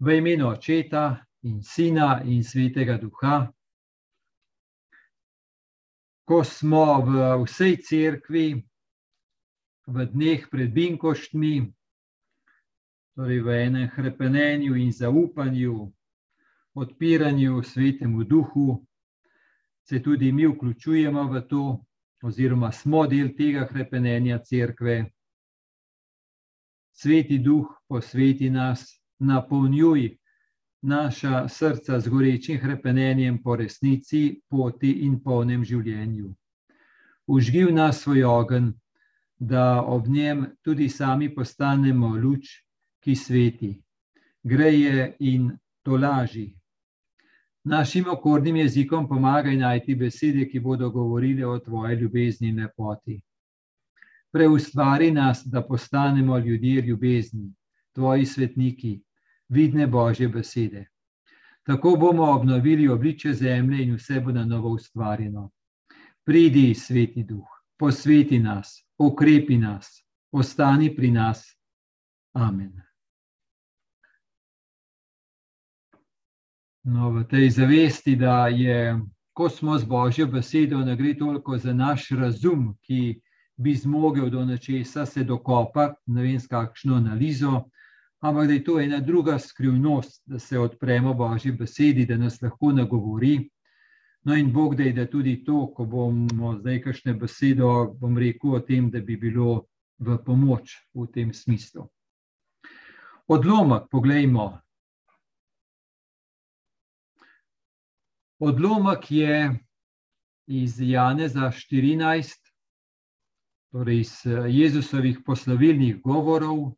V imenu Očeta in Sina in Svetega Duha. Ko smo v vsej cerkvi, v dneh pred Binkoštmi, torej v enem krepenju in zaupanju, odpiranju Svetemu Duhu, se tudi mi vključujemo v to, oziroma smo del tega krepenja cerkve. Sveti Duh posveti nas napolnjuj naša srca z gorečim krepenjem po resnici, poti in polnem življenju. Užgi v nas svoj ogen, da ob njem tudi sami postanemo luč, ki sveti, greje in tolaži. Našim okornim jezikom pomagaj najti besede, ki bodo govorile o tvoji ljubezni in lepoti. Preustvari nas, da postanemo ljudje ljubezni, tvoji svetniki, vidne Božje besede. Tako bomo obnovili obliče zemlje in vse bo na novo ustvarjeno. Pridi, sveti duh, posveti nas, okrepi nas, ostani pri nas. Amen. No, v tej zavesti, da je, ko smo z Božjo besedo, ne gre toliko za naš razum, ki bi zmogel do nečesa se dokopati, ne vem, s kakšno analizo, ampak da je to ena druga skrivnost, da se odpremo Božji besedi, da nas lahko nagovori. No, in Bog da je da tudi to, ko bomo zdaj kakšne besedo, bom rekel o tem, da bi bilo v pomoč v tem smislu. Odlomek, poglejmo. Odlomek je iz Janeza 14, torej iz Jezusovih poslovilnih govorov,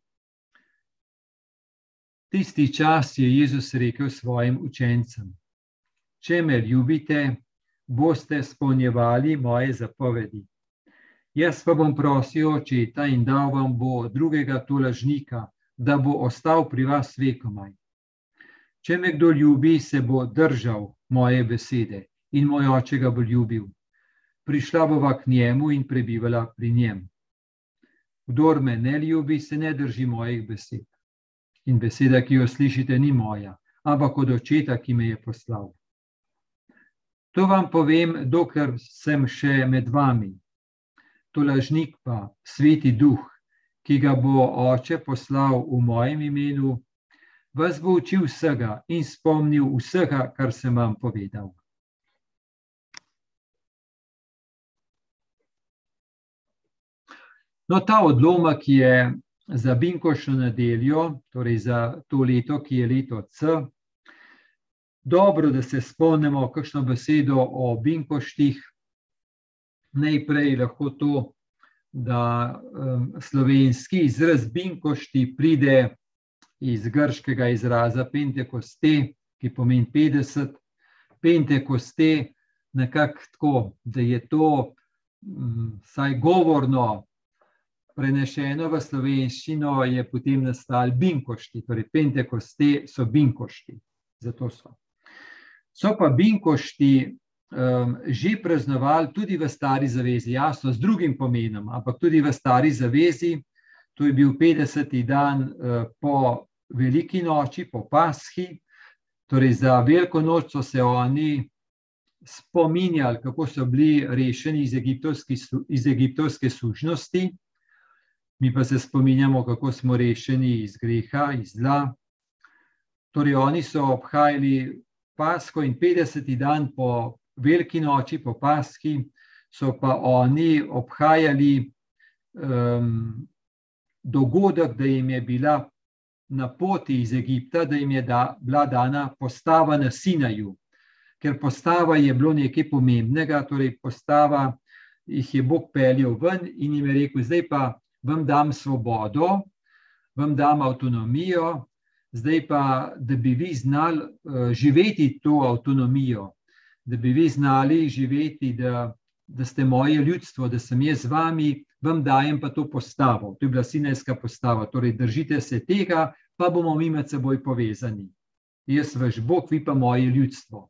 Tisti čas je Jezus rekel svojim učencem: Če me ljubite, boste spolnjevali moje zapovedi. Jaz pa bom prosil očeta in dal vam bo drugega tolažnika, da bo ostal pri vas vekomaj. Če me kdo ljubi, se bo držal moje besede in moj oče ga bo ljubil. Prišla bova k njemu in prebivala pri njem. Kdor me ne ljubi, se ne drži mojih besed. In beseda, ki jo slišite, ni moja, ampak od očeta, ki me je poslal. To vam povem, dokler sem še med vami. To lažnik pa, sveti duh, ki ga bo oče poslal v mojem imenu, vas bo učil vsega in spomnil vsega, kar sem vam povedal. No, ta odlomek je za Binkošno nedeljo, torej za to leto, ki je leto C. Dobro, da se spomnimo, kakšno besedo o Binkoštih. Najprej lahko to, da um, slovenski izraz Binkošti pride iz grškega izraza Pentekoste, ki pomeni 50. Pentekoste, nekako tako, da je to um, vsaj govorno prenešeno v slovenščino, je potem nastal binkošti, torej pentekoste so binkošti. Zato so. So pa binkošti um, že praznovali tudi v Stari zavezi, jasno, z drugim pomenom, ampak tudi v Stari zavezi. To je bil 50. dan uh, po Veliki noči, po Paschi. Torej, za Veliko noč so se oni spominjali, kako so bili rešeni iz egiptovske, iz egiptovske služnosti mi pa se spominjamo, kako smo rešeni iz greha, iz zla. Torej, oni so obhajali Pasko in 50. dan po veliki noči, po Paski, so pa oni obhajali um, dogodek, da jim je bila na poti iz Egipta, da jim je da, bila dana postava na Sinaju. Ker postava je bilo nekaj pomembnega, torej postava jih je Bog peljal ven in jim je rekel, zdaj pa vam dam svobodo, vam dam avtonomijo, zdaj pa, da bi vi znali uh, živeti to avtonomijo, da bi vi znali živeti, da, da ste moje ljudstvo, da sem jaz z vami, vam dajem pa to postavo. To je bila sinajska postava. Torej, držite se tega, pa bomo mi med seboj povezani. Jaz, vaš Bog, vi pa moje ljudstvo.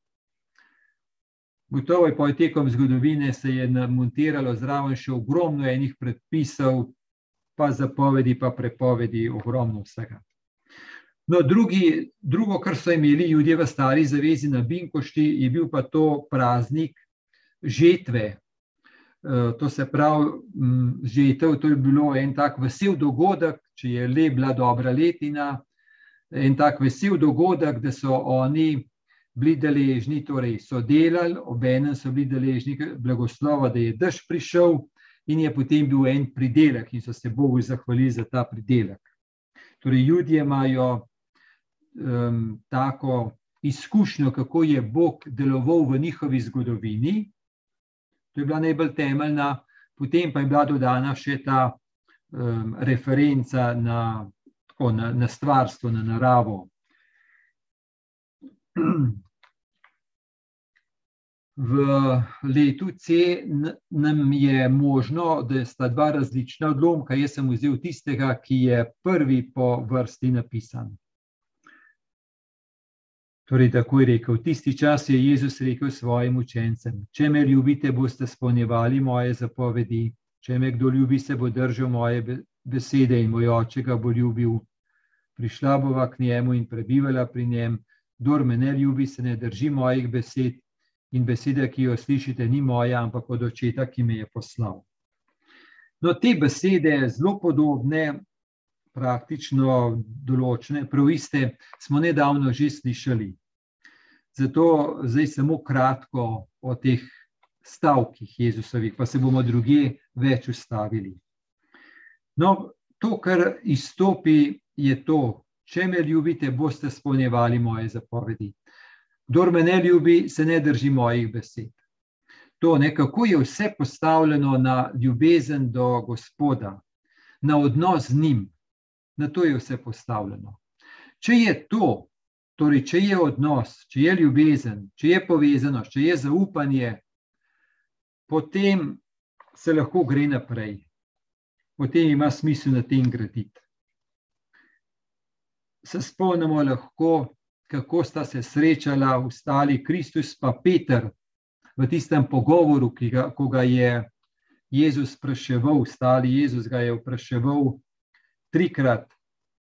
Gotovo je po tekom zgodovine se je montiralo zraven še ogromno enih predpisov, pa zapovedi, pa prepovedi, ogromno vsega. No, drugi, drugo, kar so imeli ljudje v stari zavezi na Binkošti, je bil pa to praznik žetve. E, to se pravi, žetev, to je bilo en tak vesel dogodek, če je le bila dobra letina, en tak vesel dogodek, da so oni bili deležni, torej so delali, obenem so bili deležni blagoslova, da je dež prišel in je potem bil en pridelek in so se Bogu zahvalili za ta pridelek. Torej, ljudje imajo um, tako izkušnjo, kako je Bog deloval v njihovi zgodovini. To je bila najbolj temeljna, potem pa je bila dodana še ta um, referenca na, tako, na, na stvarstvo, na naravo. V letu C nam je možno, da sta dva različna odlomka. Jaz sem vzel tistega, ki je prvi po vrsti napisan. Torej, tako je rekel, tisti čas je Jezus rekel svojim učencem: Če me ljubite, boste spolnjevali moje zapovedi, če me kdo ljubi, se bo držal moje besede in moj oče ga bo ljubil. Prišla bova k njemu in prebivala pri njem, kdor me ne ljubi, se ne drži mojih besed in besede, ki jo slišite, ni moja, ampak od očeta, ki me je poslal. No, te besede, zelo podobne, praktično določene, prav iste, smo nedavno že slišali. Zato zdaj samo kratko o teh stavkih Jezusovih, pa se bomo druge več ustavili. No, to, kar izstopi, je to, če me ljubite, boste spolnjevali moje zapovedi. Kdor me ne ljubi, se ne drži mojih besed. To, ne, kako je vse postavljeno na ljubezen do Gospoda, na odnos z njim, na to je vse postavljeno. Če je to, Torej, če je odnos, če je ljubezen, če je povezanost, če je zaupanje, potem se lahko gre naprej, potem ima smisel na tem graditi. Se spomnimo lahko, kako sta se srečala ostali Kristus in Peter v tistem pogovoru, ki ga, ko ga je Jezus spraševal, ostali Jezus ga je vpraševal trikrat,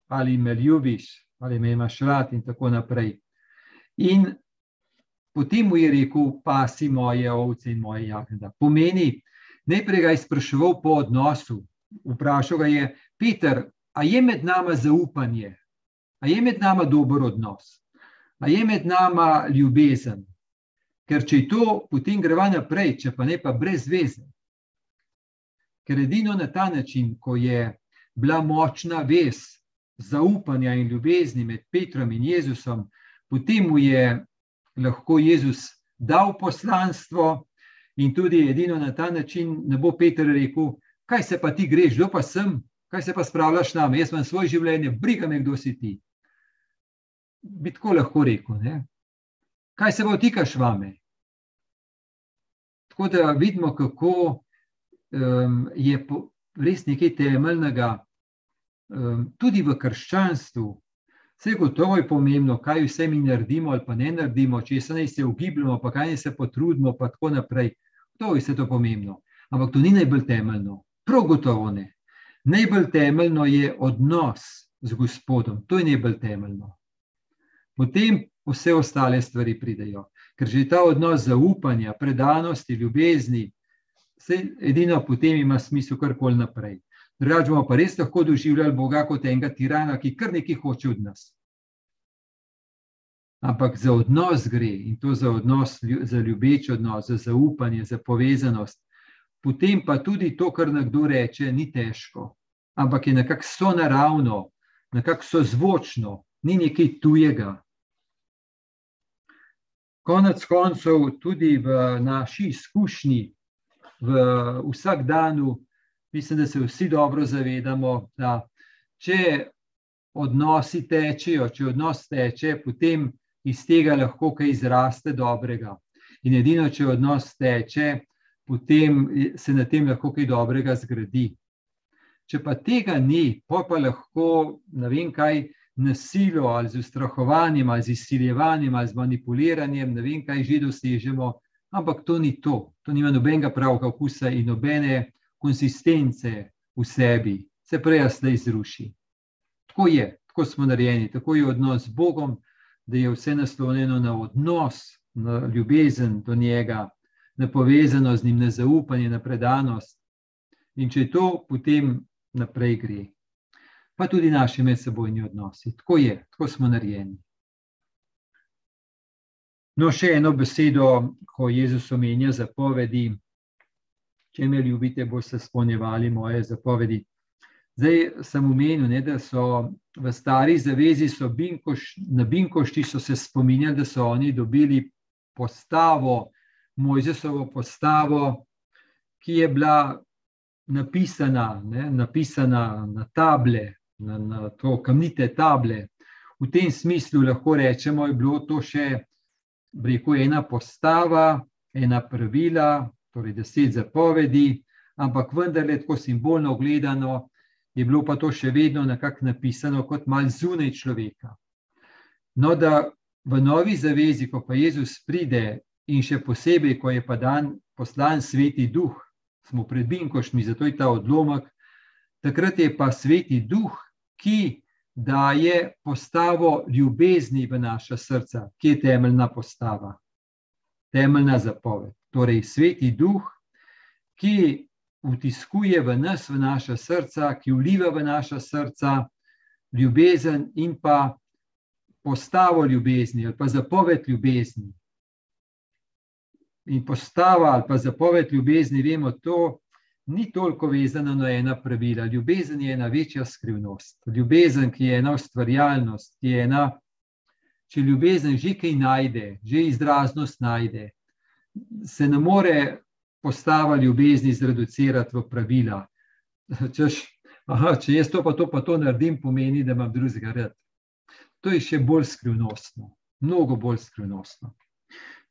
ali me ljubiš, ali me imaš rad, in tako naprej. In potem mu je rekel, pasi moje ovce in moje jagode. Pomeni, najprej ga je spraševal po odnosu. Vprašal ga je, Peter, a je med nama zaupanje, a je med nama dober odnos, a je med nama ljubezen. Ker če je to, potem greva naprej, če pa ne pa brez veze. Ker edino na ta način, ko je bila močna vez, zaupanja in ljubezni med Petrom in Jezusom, potem mu je lahko Jezus dal poslanstvo, in tudi edino na ta način ne bo Petr rekel: Kaj se pa ti greš, kdo pa sem, kaj se pa spravljaš nam, jaz imam svoje življenje, briga me, kdo si ti. Bi tako lahko rekel, ne? kaj se vtikaš vame. Tako da vidimo, kako um, je res nekaj temeljnega tudi v krščanstvu, vse gotovo je pomembno, kaj vse mi naredimo ali pa ne naredimo, če se naj se ugibljamo, pa kaj naj se potrudimo, pa tako naprej. To je vse to pomembno. Ampak to ni najbolj temeljno. Prav gotovo ne. Najbolj temeljno je odnos z Gospodom, to je najbolj temeljno. Potem vse ostale stvari pridejo. Ker že ta odnos zaupanja, predanosti, ljubezni, edino potem ima smisel karkoli naprej. Drugač bomo pa res lahko doživljali Boga kot enega tirana, ki kar nekaj hoče od nas. Ampak za odnos gre in to za odnos, za ljubeč odnos, za zaupanje, za povezanost. Potem pa tudi to, kar nekdo reče, ni težko, ampak je nekako so naravno, nekako so zvočno, ni nekaj tujega. Konec koncev, tudi v naši izkušnji, v vsakdanu, mislim, da se vsi dobro zavedamo, da če odnosi tečejo, če odnos teče, potem iz tega lahko kaj izraste dobrega. In edino, če odnos teče, potem se na tem lahko kaj dobrega zgradi. Če pa tega ni, pa pa lahko ne vem kaj. Nasilo ali z ustrahovanjem, ali z izsiljevanjem, ali z manipuliranjem, ne vem, kaj že dosežemo, ampak to ni to. To nima nobenega pravega okusa in nobene konsistence v sebi, se prej zdaj zruši. Tako je, tako smo narejeni, tako je odnos z Bogom, da je vse naslonjeno na odnos, na ljubezen do njega, na povezanost z njim, na zaupanje, na predanost. In če je to, potem naprej gre. Pa tudi naši medsebojni odnosi. Tako je, tako smo narejeni. No, še eno besedo, ko Jezus omenja zapovedi. Če me ljubite, boste spolnjevali moje zapovedi. Zdaj sem omenil, ne, da so v stari zavezi binkoš, na Binkošti so se spominjali, da so oni dobili postavo, Mojzesovo postavo, ki je bila napisana, ne, napisana na table, na, na to kamnite table. V tem smislu lahko rečemo, da je bilo to še rekel, ena postava, ena pravila, torej deset zapovedi, ampak vendarle tako simbolno gledano je bilo pa to še vedno nekako napisano kot mal zunaj človeka. No, da v novi zavezi, ko pa Jezus pride in še posebej, ko je pa dan poslan sveti duh, smo pred Binkošmi, zato je ta odlomek, takrat je pa sveti duh, ki daje postavo ljubezni v naša srca, ki je temeljna postava, temeljna zapoved. Torej, sveti duh, ki vtiskuje v nas, v naša srca, ki vliva v naša srca ljubezen in pa postavo ljubezni, ali pa zapoved ljubezni. In postava ali pa zapoved ljubezni, vemo, to ni toliko vezano na ena pravila. Ljubezen je ena večja skrivnost. Ljubezen, ki je ena ustvarjalnost, ki je ena. Če ljubezen že kaj najde, že izraznost najde, se ne more postava ljubezni zreducirati v pravila. Češ, aha, če jaz to pa to, pa to naredim, pomeni, da imam drugega rad. To je še bolj skrivnostno, mnogo bolj skrivnostno.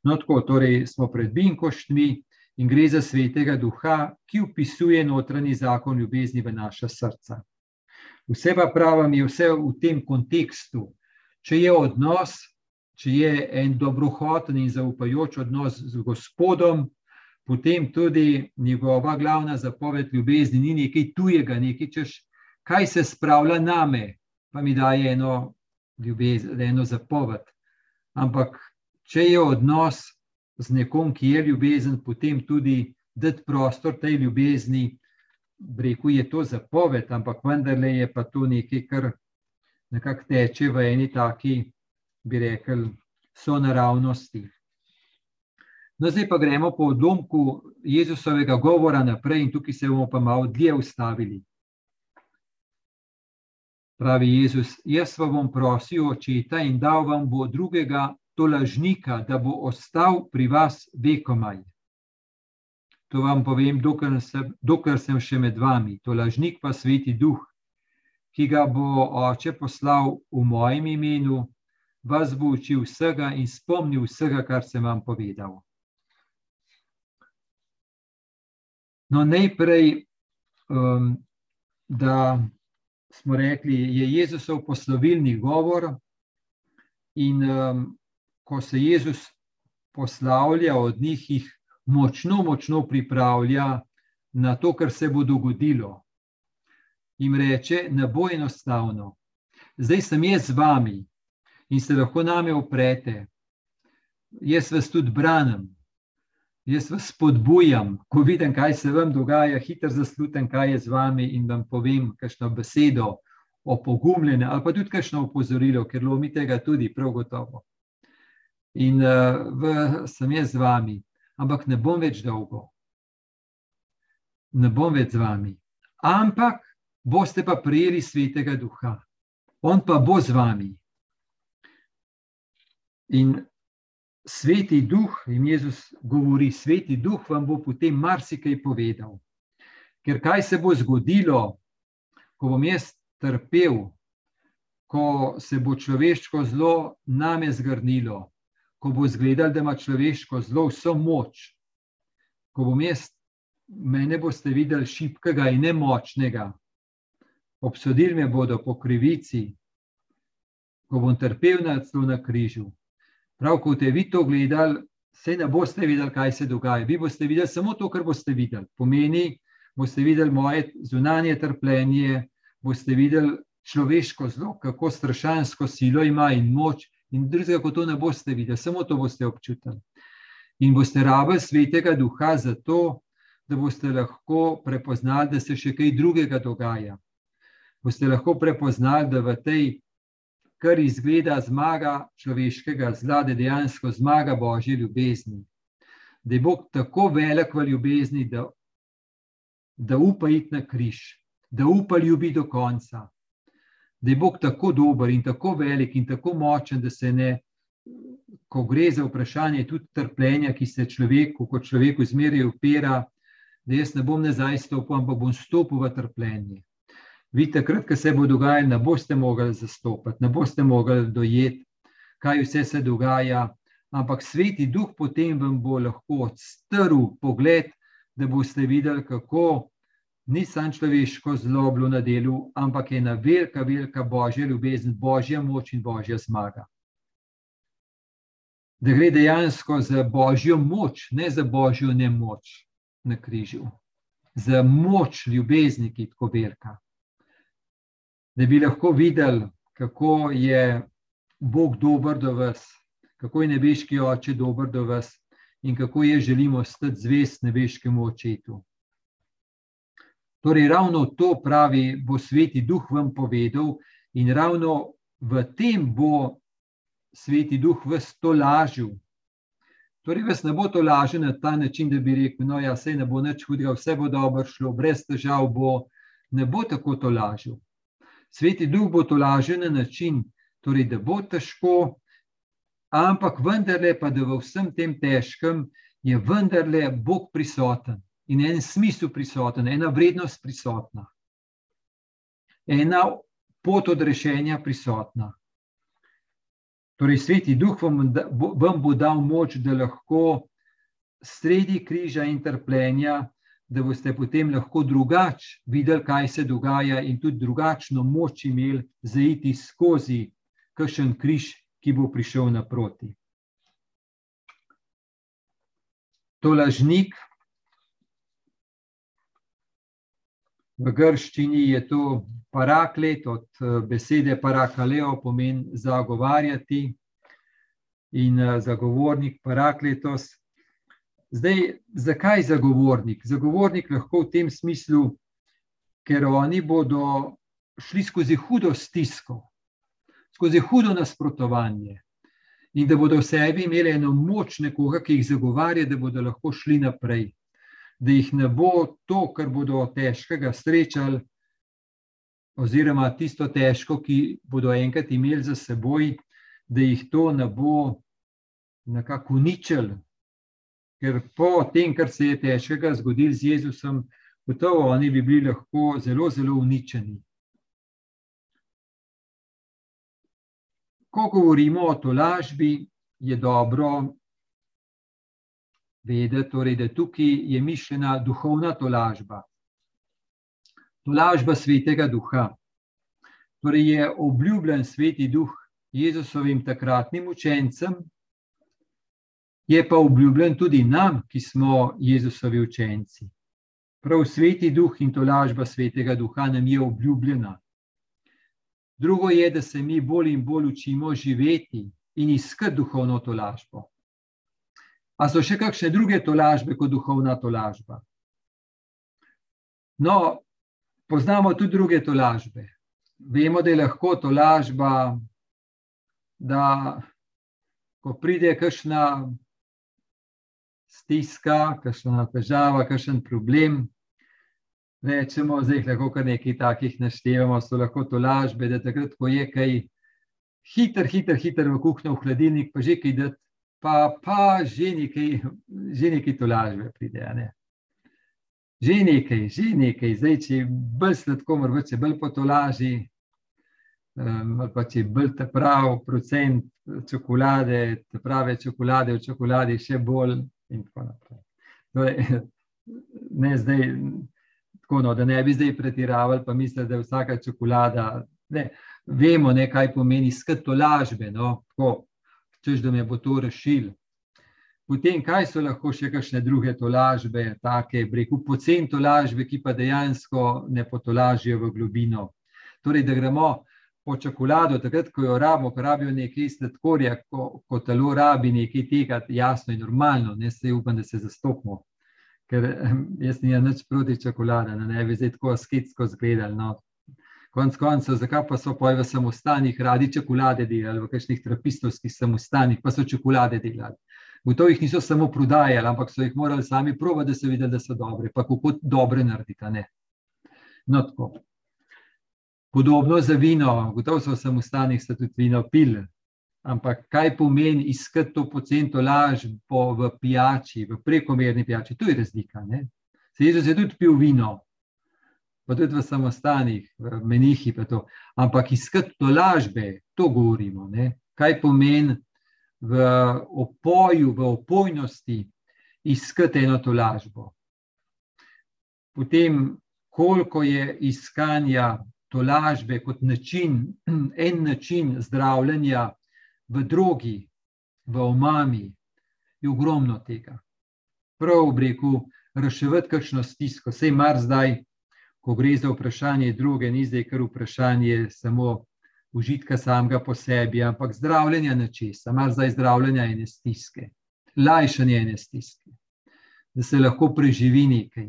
No, tako, torej smo pred Binkoštmi in gre za svetega duha, ki upisuje notranji zakon ljubezni v naša srca. Vse pa pravim, je vse v tem kontekstu. Če je odnos, če je en dobrohoten in zaupajoč odnos z Gospodom, potem tudi njegova glavna zapoved ljubezni ni nekaj tujega, nekaj češ, kaj se spravlja name, pa mi daje eno, ljubezen, eno zapoved. Ampak, če je odnos z nekom, ki je ljubezen, potem tudi dati prostor tej ljubezni, rekel je to zapoved, ampak vendarle je pa to nekaj, kar nekako teče v eni taki, bi rekel, so naravnosti. No, zdaj pa gremo po odlomku Jezusovega govora naprej, in tukaj se bomo pa malo dlje ustavili. Pravi Jezus: Jaz vam bom prosil očeta in dal vam bo drugega tolažnika, da bo ostal pri vas vekomaj. To vam povem, dokler sem, dokler sem še med vami, tolažnik pa sveti duh, ki ga bo oče poslal v mojem imenu, vas bo učil vsega in spomnil vsega, kar sem vam povedal. No, najprej, um, da smo rekli, je Jezusov poslovilni govor, in um, ko se Jezus poslavlja od njih, jih močno, močno pripravlja na to, kar se bo dogodilo. In reče: Ne bo enostavno, zdaj sem jaz z vami in se lahko name oprete, jaz vas tudi branim. Jaz vas spodbujam, ko vidim, kaj se vam dogaja, hitro zaslutim, kaj je z vami in vam povem, kakšno besedo o pogumljenju, ali pa tudi kakšno opozorilo, ker lomite ga tudi, prav gotovo. In uh, v, sem jaz z vami, ampak ne bom več dolgo. Ne bom več z vami. Ampak boste pa prijeli svetega duha, on pa bo z vami. In sveti duh, in Jezus govori, sveti duh vam bo potem marsikaj povedal. Ker kaj se bo zgodilo, ko bom jaz trpel, ko se bo človeško zlo name zgrnilo, ko bo izgledalo, da ima človeško zlo vso moč, ko bom jaz, mene boste videli šipkega in nemočnega, obsodili me bodo po krivici, ko bom trpel na, na križu. Prav, ko ste vi to gledali, se ne boste videli, kaj se dogaja. Vi boste videli samo to, kar boste videli. Pomeni, boste videli moje zunanje trpljenje, boste videli človeško zlo, kako strašansko silo ima in moč, in drugega kot to ne boste videli, samo to boste občutili. In boste rabili svetega duha za to, da boste lahko prepoznali, da se še kaj drugega dogaja. Boste lahko prepoznali, da v tej, kar izgleda zmaga človeškega zla, da dejansko zmaga božje ljubezni. Da je Bog tako velik v ljubezni, da, da upa iti na križ, da upa ljubi do konca. Da je Bog tako dober in tako velik in tako močen, da se ne, ko gre za vprašanje tudi trpljenja, ki se človeku, kot človeku, zmeraj upira, da jaz ne bom nazaj stopil, ampak bom stopil v trpljenje. Vi takrat, ko se bo dogajalo, ne boste mogli zastopati, ne boste mogli dojeti, kaj vse se dogaja, ampak sveti duh potem vam bo lahko odstrl pogled, da boste videli, kako ni samo človeško zlo bilo na delu, ampak je ena velika, velika božja ljubezen, božja moč in božja zmaga. Da gre dejansko za božjo moč, ne za božjo nemoč na križu, za moč ljubezni, ki je tako velika. Da bi lahko videli, kako je Bog dober do vas, kako je nebeški oče dober do vas in kako je želimo stati zvest nebeškemu očetu. Torej, ravno to pravi, bo sveti duh vam povedal, in ravno v tem bo sveti duh vas to lažil, Torej, vas ne bo to lažje na ta način, da bi rekel, no, ja, vse ne bo nič hudega, vse bo dobro šlo, brez težav bo. Ne bo tako to lažje. Sveti duh bo to lažje na način, torej, da bo težko, ampak vendarle pa, da v vsem tem težkem je vendarle Bog prisoten in en smisel prisoten, ena vrednost prisotna, ena pot odrešenja prisotna. Torej, sveti duh vam, vam bo dal moč, da lahko sredi križa in trpljenja, da boste potem lahko drugače videli, kaj se dogaja, in tudi drugačno moč imeli zaiti skozi kakšen križ, ki bo prišel naproti. To lažnik. V grščini je to paraklet, od eh, besede parakaleo pomeni zagovarjati in eh, zagovornik, parakletos. Zdaj, zakaj zagovornik? Zagovornik lahko v tem smislu, ker oni bodo šli skozi hudo stisko, skozi hudo nasprotovanje in da bodo v sebi imeli eno moč nekoga, ki jih zagovarja, da bodo lahko šli naprej da jih ne bo to, kar bodo težkega srečali, oziroma tisto težko, ki bodo enkrat imeli za seboj, da jih to ne bo nekako uničil. Ker po tem, kar se je težkega zgodil z Jezusom, gotovo oni bi bili lahko zelo, zelo uničeni. Ko govorimo o tolažbi, je dobro vedeti, torej, da tukaj je mišljena duhovna tolažba. Tolažba svetega duha. Torej je obljubljen sveti duh Jezusovim takratnim učencem, je pa obljubljen tudi nam, ki smo Jezusovi učenci. Prav sveti duh in tolažba svetega duha nam je obljubljena. Drugo je, da se mi bolj in bolj učimo živeti in iskati duhovno tolažbo. A so še kakšne druge tolažbe kot duhovna tolažba? No, poznamo tudi druge tolažbe. Vemo, da je lahko tolažba, da ko pride kakšna stiska, kakšna težava, kakšen problem, rečemo, da jih lahko kar nekaj takih naštevamo, so lahko tolažbe, da takrat, ko je kaj hiter, hiter, hiter v kuhnjo, v hladilnik, pa že kaj dati pa, pa že nekaj, že nekaj tolažbe pride. Ne? Že nekaj, že nekaj, zdaj če je bolj sladko, morda če bolj potolaži, um, če je bolj ta prav procent čokolade, te prave čokolade v čokoladi, še bolj in tako naprej. Torej, ne zdaj, tako no, da ne bi zdaj pretiravali, pa mislili, da je vsaka čokolada. Ne, vemo, ne, kaj pomeni skratolažbe. No, češ da me bo to rešil. Potem, kaj so lahko še kakšne druge tolažbe, take, breku, pocen tolažbe, ki pa dejansko ne potolažijo v globino. Torej, da gremo po čokolado, takrat, ko jo rabimo, ko rabijo nekaj sladkorja, ko, ko telo rabi nekaj tega, jasno in normalno, ne se upam, da se zastopimo. Ker jaz nimam nič proti čokolade, ne bi zdaj tako sketsko zgledali. No. Konec koncev, zakaj pa so poje v samostanih radi čokolade delali, v kakšnih trapistovskih samostanih, pa so čokolade delali. Gotovo jih niso samo prodajali, ampak so jih morali sami provati, da so videli, da so dobre. Pa kako dobre narediti. No, tako. Podobno za vino, gotovo so v samostanih tudi vino pili. Ampak kaj pomeni iskati to pocento laž po, v pijači, v prekomerni pijači? To je razlika. Se Jezus je tudi pil vino, pa tudi v samostanih, v menihi. Ampak iskati to lažbe, to govorimo. Ne? Kaj pomeni v opoju, v opojnosti iskati eno to lažbo. Potem, koliko je iskanja to lažbe kot način, en način zdravljenja v drugi, v omami, je ogromno tega. Prav v breku, reševati kakšno stisko, vse mar zdaj, ko gre za vprašanje druge, ni zdaj kar vprašanje samo užitka samega po sebi, ampak zdravljenja nečesa, malo zdaj zdravljenja ene stiske, lajšanje ene stiske, da se lahko preživi nekaj.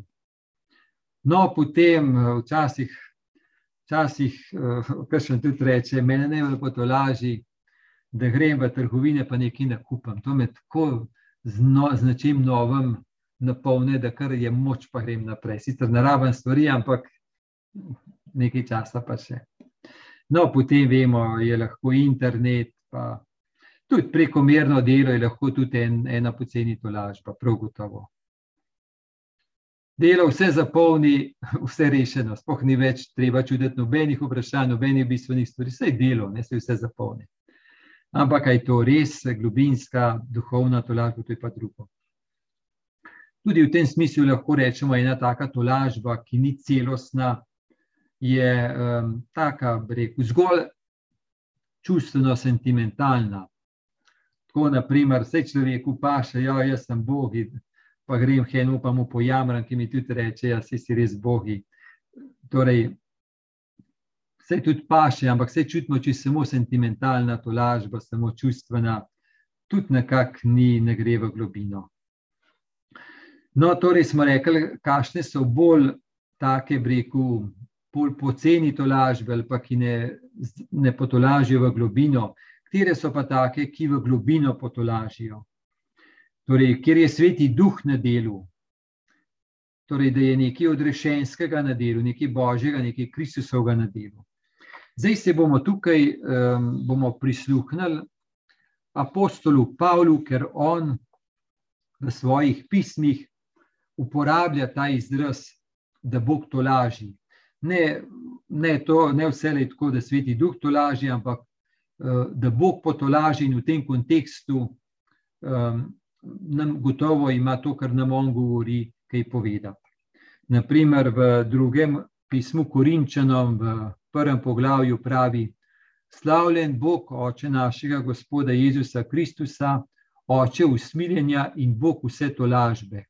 No, potem včasih, včasih, kar še tudi reče, meni ne bo to lažje, da grem v trgovine, pa nekaj nakupam. To me tako z, no, z nečim novim napolne, da kar je moč, pa grem naprej. Sicer naraven stvari, ampak nekaj časa pa še. No, potem vemo, je lahko internet, pa tudi prekomerno delo, je lahko tudi en, ena poceni tolažba, prav gotovo. Delo vse zapolni, vse rešeno, spoh ni več treba čuditi nobenih vprašanj, nobenih bistvenih stvari, vse je delo, ne se vse zapolni. Ampak je to res globinska, duhovna tolažba, to je pa drugo. Tudi v tem smislu lahko rečemo, ena taka tolažba, ki ni celostna, je um, taka, rekel, zgolj čustveno sentimentalna. Tako, naprimer, vse človeku paše, ja, jaz sem bogi, pa grem henu, pa mu pojamram, ki mi tudi reče, ja, si res bogi. Torej, vse tudi paše, ampak vse čutimo, če je samo sentimentalna tolažba, samo čustvena, tudi nekako ni, ne gre v globino. No, torej smo rekli, kakšne so bolj take, breku, bolj poceni tolažbe ali pa ki ne, ne potolažijo v globino, katere so pa take, ki v globino potolažijo. Torej, kjer je sveti duh na delu, torej, da je nekaj odrešenskega na delu, nekaj božjega, nekaj Kristusovega na delu. Zdaj se bomo tukaj um, bomo prisluhnili apostolu Pavlu, ker on v svojih pismih uporablja ta izraz, da Bog to laži ne, ne, to, ne vse le tako, da sveti duh to laži, ampak uh, da Bog potolaži in v tem kontekstu um, nam gotovo ima to, kar nam on govori, kaj povedati. Naprimer, v drugem pismu Korinčanom, v prvem poglavju pravi: Slavljen Bog, oče našega Gospoda Jezusa Kristusa, oče usmiljenja in Bog vse to lažbe.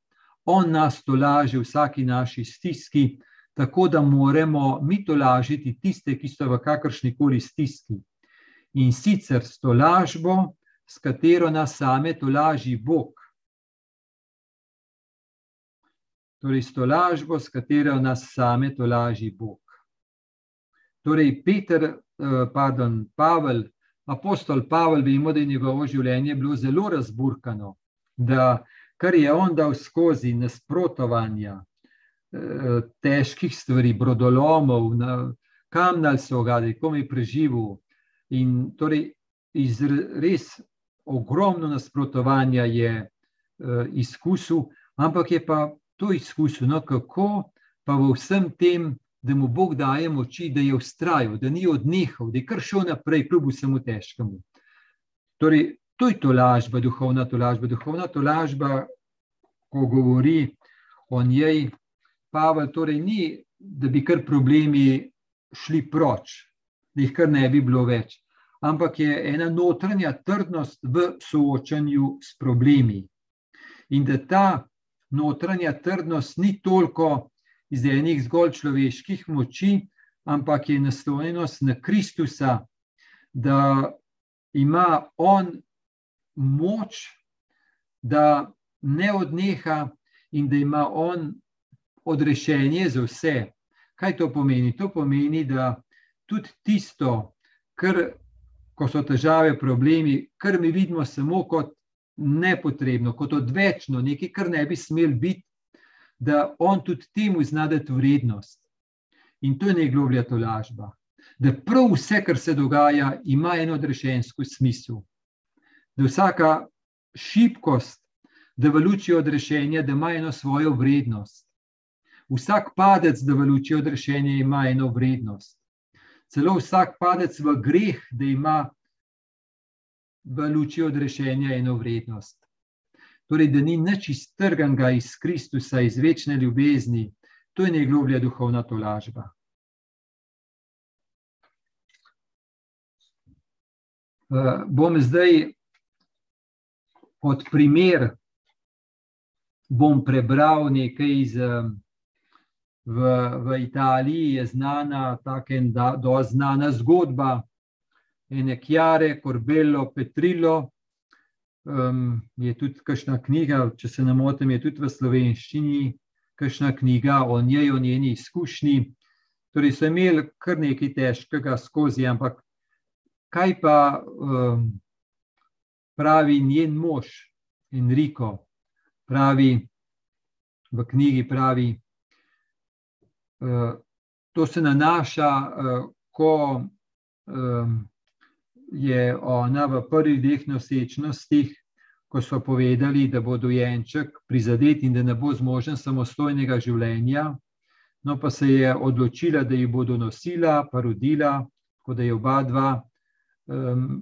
On nas to laže v vsaki naši stiski, tako da moramo mi to lažiti tiste, ki so v kakršni koli stiski. In sicer s to lažbo, s katero nas same to laži Bog. Torej, s to lažbo, s katero nas same to laži Bog. Torej, Peter, eh, pardon, Pavel, apostol Pavel, vemo, da je njegovo življenje bilo zelo razburkano, da kar je on dal skozi nasprotovanja, Eh, težkih stvari, brodolomov, kam naj se ogadi, kom je preživel. In torej iz res ogromno nasprotovanja je uh, izkusil, ampak je pa to izkusil, no, kako pa v vsem tem, da mu Bog daje moči, da je ustrajal, da ni odnehal, da je kar šel naprej, kljub vsemu težkemu. Torej, to je to lažba, duhovna to lažba, duhovna to lažba, ko govori o njej, Pavel torej ni, da bi kar problemi šli proč, da jih kar ne bi bilo več, ampak je ena notranja trdnost v soočanju s problemi. In da ta notranja trdnost ni toliko iz enih zgolj človeških moči, ampak je naslonjenost na Kristusa, da ima on moč, da ne odneha in da ima on odrešenje za vse. Kaj to pomeni? To pomeni, da tudi tisto, kar, ko so težave, problemi, kar mi vidimo samo kot nepotrebno, kot odvečno, nekaj, kar ne bi smel biti, da on tudi temu znadeti vrednost. In to je najgloblja tolažba. Da prav vse, kar se dogaja, ima eno odrešensko smisel. Da vsaka šibkost, da v luči odrešenja, da ima eno svojo vrednost. Vsak padec, da v luči odrešenja, ima eno vrednost. Celo vsak padec v greh, da ima v luči odrešenja eno vrednost. Torej, da ni nič iztrganga iz Kristusa, iz večne ljubezni, to je najgloblja duhovna tolažba. Uh, bom zdaj kot primer bom prebral nekaj iz. V, v Italiji je znana tako ena znana zgodba, ene Kjare, Korbelo, Petrilo. Um, je tudi kakšna knjiga, če se ne motim, je tudi v slovenščini, kakšna knjiga o njej, o njeni izkušnji. Torej, so imeli kar nekaj težkega skozi, ampak kaj pa um, pravi njen mož, Enrico, pravi v knjigi, pravi, uh, to se nanaša, uh, ko um, je ona v prvih dveh nosečnostih, ko so povedali, da bo dojenček prizadet in da ne bo zmožen samostojnega življenja. No, pa se je odločila, da jih bodo nosila, pa rodila, tako da je oba dva, um,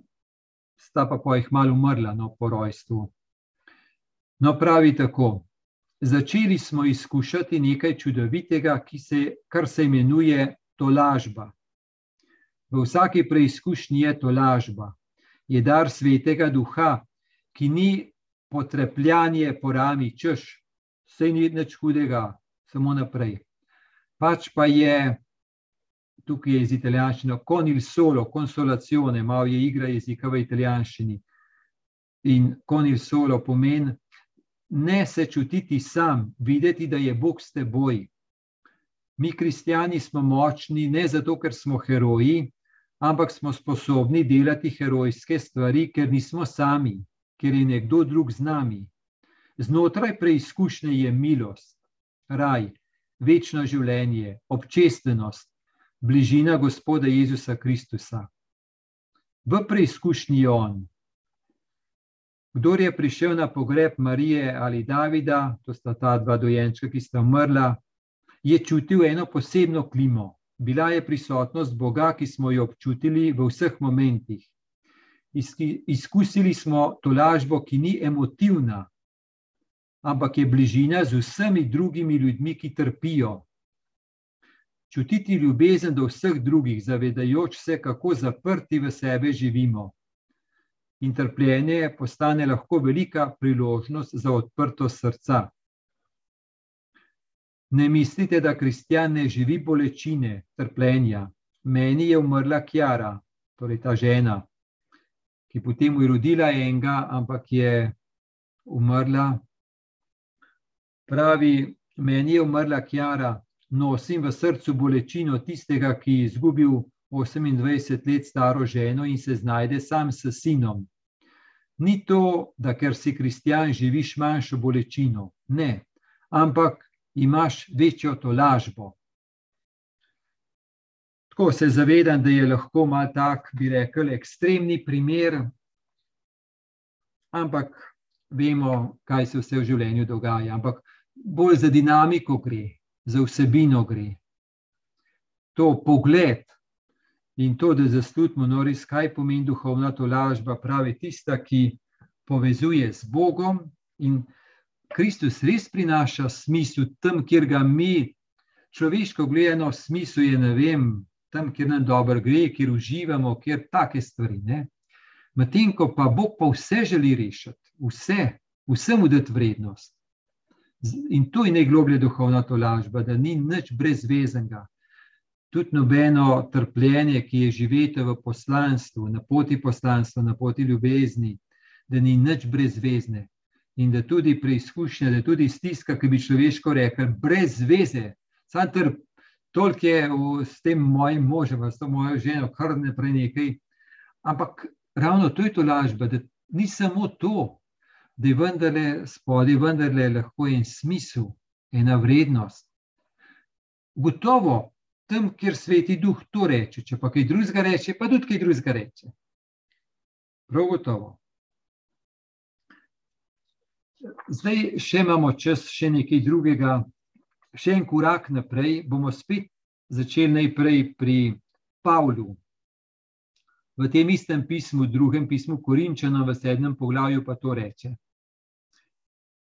sta pa pa jih malo umrla no, po rojstvu. No, pravi tako. Začeli smo izkušati nekaj čudovitega, se, kar se imenuje tolažba. V vsaki preizkušnji je tolažba, je dar svetega duha, ki ni potrepljanje po rami, češ, vse ni nič hudega, samo naprej. Pač pa je, tukaj je iz italijanščine, con il solo, consolazione, malo je igra jezika v italijanščini. In con il solo pomeni ne se čutiti sam, videti, da je Bog s teboj. Mi, kristijani, smo močni ne zato, ker smo heroji, ampak smo sposobni delati herojske stvari, ker nismo sami, ker je nekdo drug z nami. Znotraj preizkušnje je milost, raj, večno življenje, občestvenost, bližina Gospoda Jezusa Kristusa. V preizkušnji je On, Kdor je prišel na pogreb Marije ali Davida, to sta ta dva dojenčka, ki sta umrla, je čutil eno posebno klimo. Bila je prisotnost Boga, ki smo jo občutili v vseh momentih. Izkusili smo to lažbo, ki ni emotivna, ampak je bližina z vsemi drugimi ljudmi, ki trpijo. Čutiti ljubezen do vseh drugih, zavedajoč se, kako zaprti v sebe živimo in trpljenje postane lahko velika priložnost za odprtost srca. Ne mislite, da kristjan ne živi bolečine, trpljenja. Meni je umrla Kjara, torej ta žena, ki potem je rodila enega, ampak je umrla. Pravi, meni je umrla Kjara, nosim v srcu bolečino tistega, ki je izgubil 28 let staro ženo in se znajde sam s sinom. Ni to, da ker si kristijan, živiš manjšo bolečino, ne, ampak imaš večjo tolažbo. Tako se zavedam, da je lahko malo tak, bi rekel, ekstremni primer, ampak vemo, kaj se vse v življenju dogaja. Ampak bolj za dinamiko gre, za vsebino gre. To pogled in to, da zaslutimo, no res, kaj pomeni duhovna tolažba, pravi tista, ki povezuje z Bogom in Kristus res prinaša smisel tam, kjer ga mi, človeško gledano, smisel je, ne vem, tam, kjer nam dobro gre, kjer uživamo, kjer take stvari. Medtem ko pa Bog pa vse želi rešiti, vse, vsemu dati vrednost. In to je najgloblja duhovna tolažba, da ni nič brezvezenega, tudi nobeno trpljenje, ki je živeti v poslanstvu, na poti poslanstva, na poti ljubezni, da ni nič brezvezne. In da tudi preizkušnja, da tudi stiska, ki bi človeško rekel, brez veze, samo trp. Toliko je v, s tem mojim možem, s to mojo ženo, kar ne prej nekaj. Ampak ravno to je to lažba, da ni samo to, da je vendarle spodaj, vendarle lahko en smisel, ena vrednost. Gotovo, tam, kjer sveti duh to reče, če pa kaj drugega reče, pa tudi kaj drugega reče. Prav gotovo. Zdaj še imamo čas, še nekaj drugega še en korak naprej, bomo spet začeli najprej pri Pavlu. V tem istem pismu, drugem pismu Korinčana, v sedmem poglavju, pa to reče.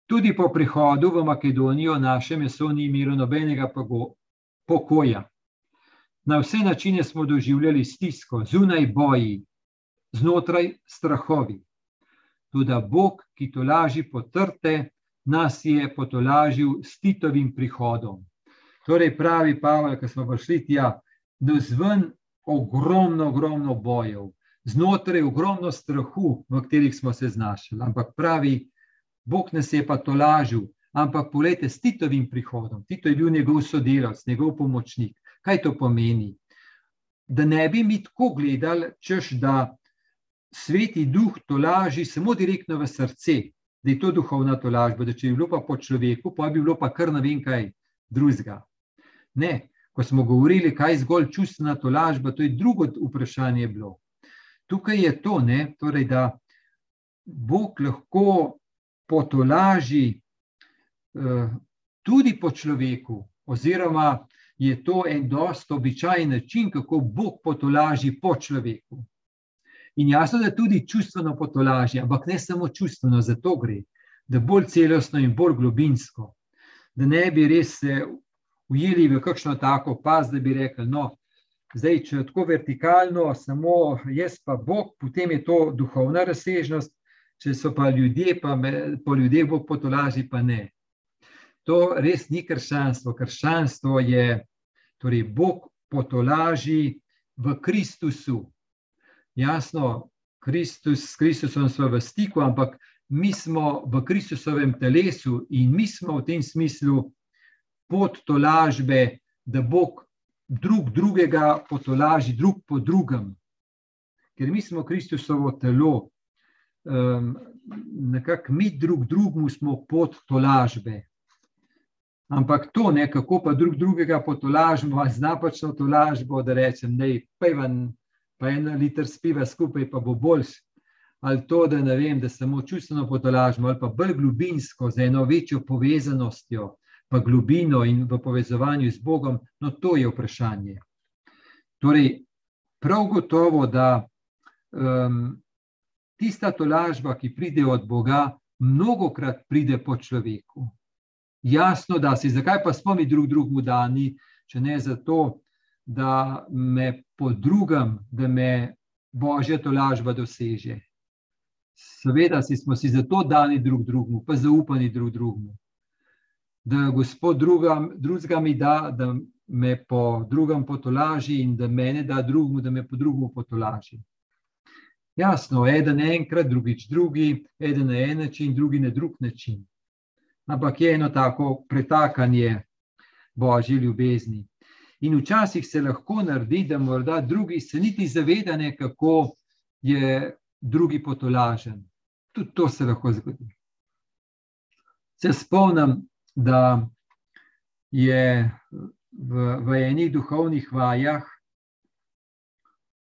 Tudi po prihodu v Makedonijo naše meso ni imelo nobenega pokoja. Na vse načine smo doživljali stisko, zunaj boji, znotraj strahovi. Tudi Bog, ki to laži potrte, nas je potolažil s Titovim prihodom. Torej, pravi Pavel, ki smo prišli tja, da zven ogromno, ogromno bojev, znotraj ogromno strahu, v katerih smo se znašli. Ampak pravi, Bog nas je pa tolažil. Ampak pogledajte, s Titovim prihodom, Tito je bil njegov sodelavec, njegov pomočnik. Kaj to pomeni? Da ne bi mi tako gledali, češ da sveti duh tolaži samo direktno v srce, da je to duhovna tolažba, da če je bilo pa po človeku, pa bi bilo pa kar ne vem kaj drugega. Ne, ko smo govorili, kaj je zgolj čustvena tolažba, to je drugo vprašanje bilo. Tukaj je to, ne, torej, da Bog lahko potolaži uh, tudi po človeku, oziroma je to en dost običajen način, kako Bog potolaži po človeku. In jasno, da tudi čustveno potolaži, ampak ne samo čustveno, za to gre, da bolj celostno in bolj globinsko. Da ne bi res se ujeli v kakšno tako pas, da bi rekli, no, zdaj, če je tako vertikalno, samo jaz pa Bog, potem je to duhovna razsežnost, če so pa ljudje, pa me, po ljudeh Bog potolaži, pa ne. To res ni krščanstvo. Krščanstvo je, torej Bog potolaži v Kristusu. Jasno, Kristus, s Kristusom smo v stiku, ampak mi smo v Kristusovem telesu in mi smo v tem smislu pot tolažbe, da Bog drug drugega potolaži, drug po drugem. Ker mi smo Kristusovo telo, um, nekako mi drug drugemu smo pot tolažbe. Ampak to, ne, kako pa drug drugega potolažimo, z napačno tolažbo, da rečem, da je pevan pa en liter spiva skupaj, pa bo boljš. Ali to, da ne vem, da samo čustveno potolažimo, ali pa bolj globinsko, z eno večjo povezanostjo, pa globino in v povezovanju z Bogom, no to je vprašanje. Torej, prav gotovo, da um, tista tolažba, ki pride od Boga, mnogokrat pride po človeku. Jasno, da si, zakaj pa smo mi drug drugemu dani, če ne zato, da me po drugem, da me božja tolažba doseže. Seveda si smo si zato dani drug drugemu, pa zaupani drug drugemu. Da Gospod drugega mi da, da me po drugem potolaži in da mene da drugemu, da me po drugemu potolaži. Jasno, eden enkrat, drugič drugi, eden na en način, drugi na drug način. Ampak je eno tako pretakanje božje ljubezni. In včasih se lahko naredi, da morda drugi se niti zavedane, kako je drugi potolažen. Tudi to se lahko zgodi. Se spomnim, da je v, v enih duhovnih vajah,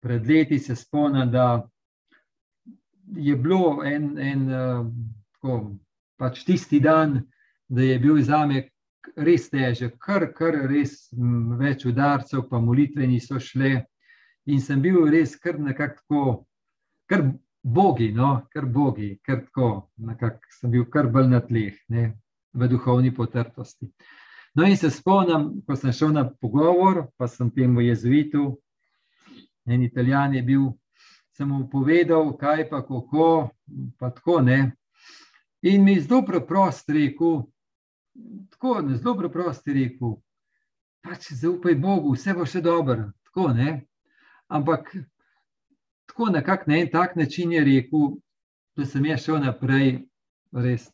pred leti se spomnim, da je bilo en, en tako, pač tisti dan, da je bil za me res težek, kar, kar res več udarcev, pa molitveni so šle. In sem bil res kar nekako, kar bogi, no, kar bogi, kar tako, nekako sem bil kar bolj na tleh, ne, v duhovni potrtosti. No, in se spomnim, ko sem šel na pogovor, pa sem temu jezuitu, en italijan je bil, sem mu povedal, kaj pa kako, pa tako ne. In mi zelo preprost rekel, tako na zelo preprosti rekel. pač zaupaj Bogu, vse bo še dobro. Tako, Ampak tako na kak ne en tak način je rekel, da sem jaz šel naprej, res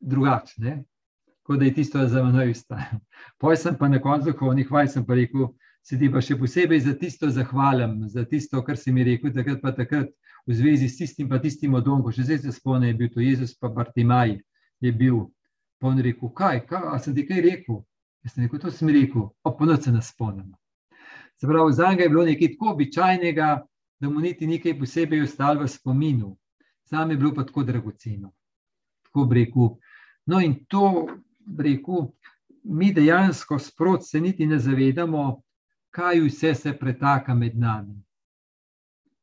drugačen. Tako da je tisto za menoj ustalo. Poj sem pa na koncu duhovnih vaj, sem pa rekel, se ti pa še posebej za tisto zahvalim, za tisto, kar si mi rekel, takrat pa takrat v zvezi s tistim, pa tistim odom, ko še zdaj se spomnim, je bil to Jezus, pa Bartimaj je bil. Pa on rekel, kaj, kaj, a sem ti kaj rekel? Jaz sem rekel, to sem rekel, pa ponoči se nas spomnim. Se pravi, za njega je bilo nekaj tako običajnega, da mu niti nekaj posebej ostalo v spominu. Sam je bilo pa tako dragoceno. Tako rekel. No, in to rekel, mi dejansko sprot se niti ne zavedamo, kaj vse se pretaka med nami.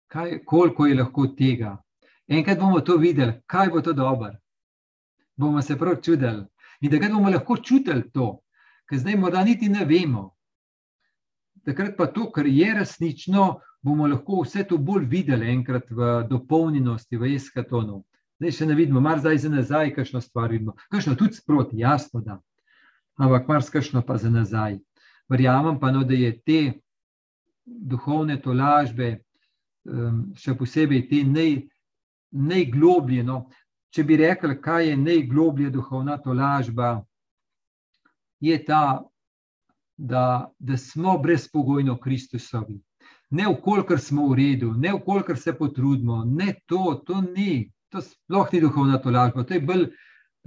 Kaj, koliko je lahko tega. Enkrat bomo to videli, kaj bo to dobro. Bomo se prav čudili. In takrat bomo lahko čutili to, ker zdaj morda niti ne vemo. Takrat pa to, kar je resnično, bomo lahko vse to bolj videli, enkrat v dopolnjenosti, v eskatonu. Zdaj še ne vidimo, mar zdaj za nazaj, kakšno stvar vidimo. Kakšno tudi sproti, jasno da. Ampak mar skakšno pa za nazaj. Verjamem pa, no, da je te duhovne tolažbe, um, še posebej te nej, najgloblje. No, če bi rekli, kaj je najgloblje duhovna tolažba, je ta, da, da smo brezpogojno Kristusovi. Ne ukolikor smo v redu, ne ukolikor se potrudimo, ne to, to ni, to sploh ni duhovna tolažba. To je bolj,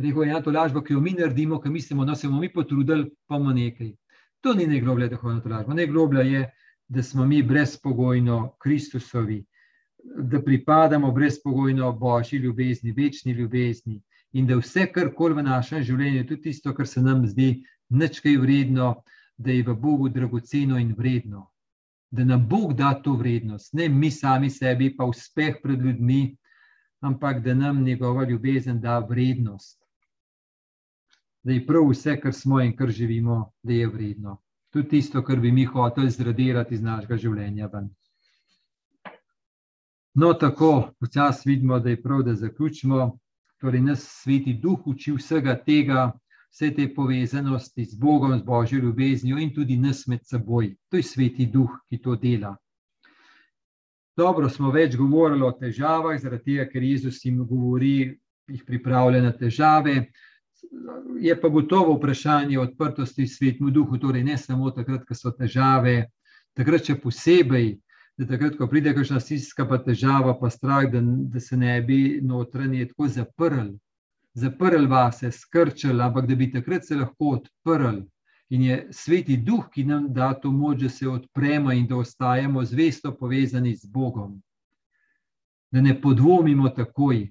rekel je, tolažba, ki jo mi naredimo, ki mislimo, da no, se bomo mi potrudili, pa bomo nekaj. To ni najgloblja duhovna tolažba. Najgloblja je, da smo mi brezpogojno Kristusovi, da pripadamo brezpogojno Božji ljubezni, večni ljubezni in da vse, kar koli v našem življenju, tudi tisto, kar se nam zdi nečkaj vredno, da je v Bogu dragoceno in vredno. Da nam Bog da to vrednost, ne mi sami sebi, pa uspeh pred ljudmi, ampak da nam njegova ljubezen da vrednost da je prav vse, kar smo in kar živimo, da je vredno. Tudi tisto, kar bi mi hoteli zradirati iz našega življenja. Ven. No, tako počasi vidimo, da je prav, da zaključimo. Torej, nas sveti duh uči vsega tega, vse te povezanosti z Bogom, z božjo ljubeznijo in tudi nas med seboj. To je sveti duh, ki to dela. Dobro, smo več govorili o težavah, zaradi tega, ker Jezus jim govori, jih pripravlja na težave je pa gotovo vprašanje odprtosti svetmu duhu, torej ne samo takrat, ko so težave, takrat še posebej, da takrat, ko pride kakšna stiska, pa težava, pa strah, da, da se ne bi notranje tako zaprl, zaprl vase, skrčil, ampak da bi takrat se lahko odprl. In je sveti duh, ki nam da to moč, da se odpremo in da ostajamo zvesto povezani z Bogom. Da ne podvomimo takoj,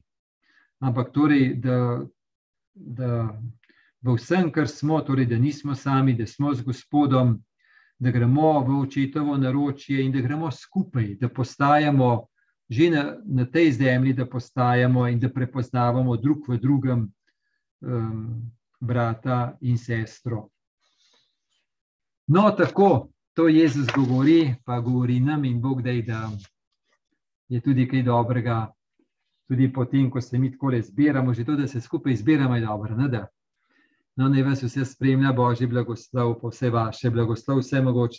ampak torej, da da v vsem, kar smo, torej, da nismo sami, da smo z Gospodom, da gremo v očetovo naročje in da gremo skupaj, da postajamo že na, na tej zemlji, da postajamo in da prepoznavamo drug v drugem um, brata in sestro. No, tako to Jezus govori, pa govori nam in Bog, da je tudi kaj dobrega tudi potem, ko se mi tako zbiramo, že to, da se skupaj zbiramo, je dobro. Ne, no, naj vas vse spremlja, Božji blagoslov, pa vse vaše blagoslov, vse mogoče.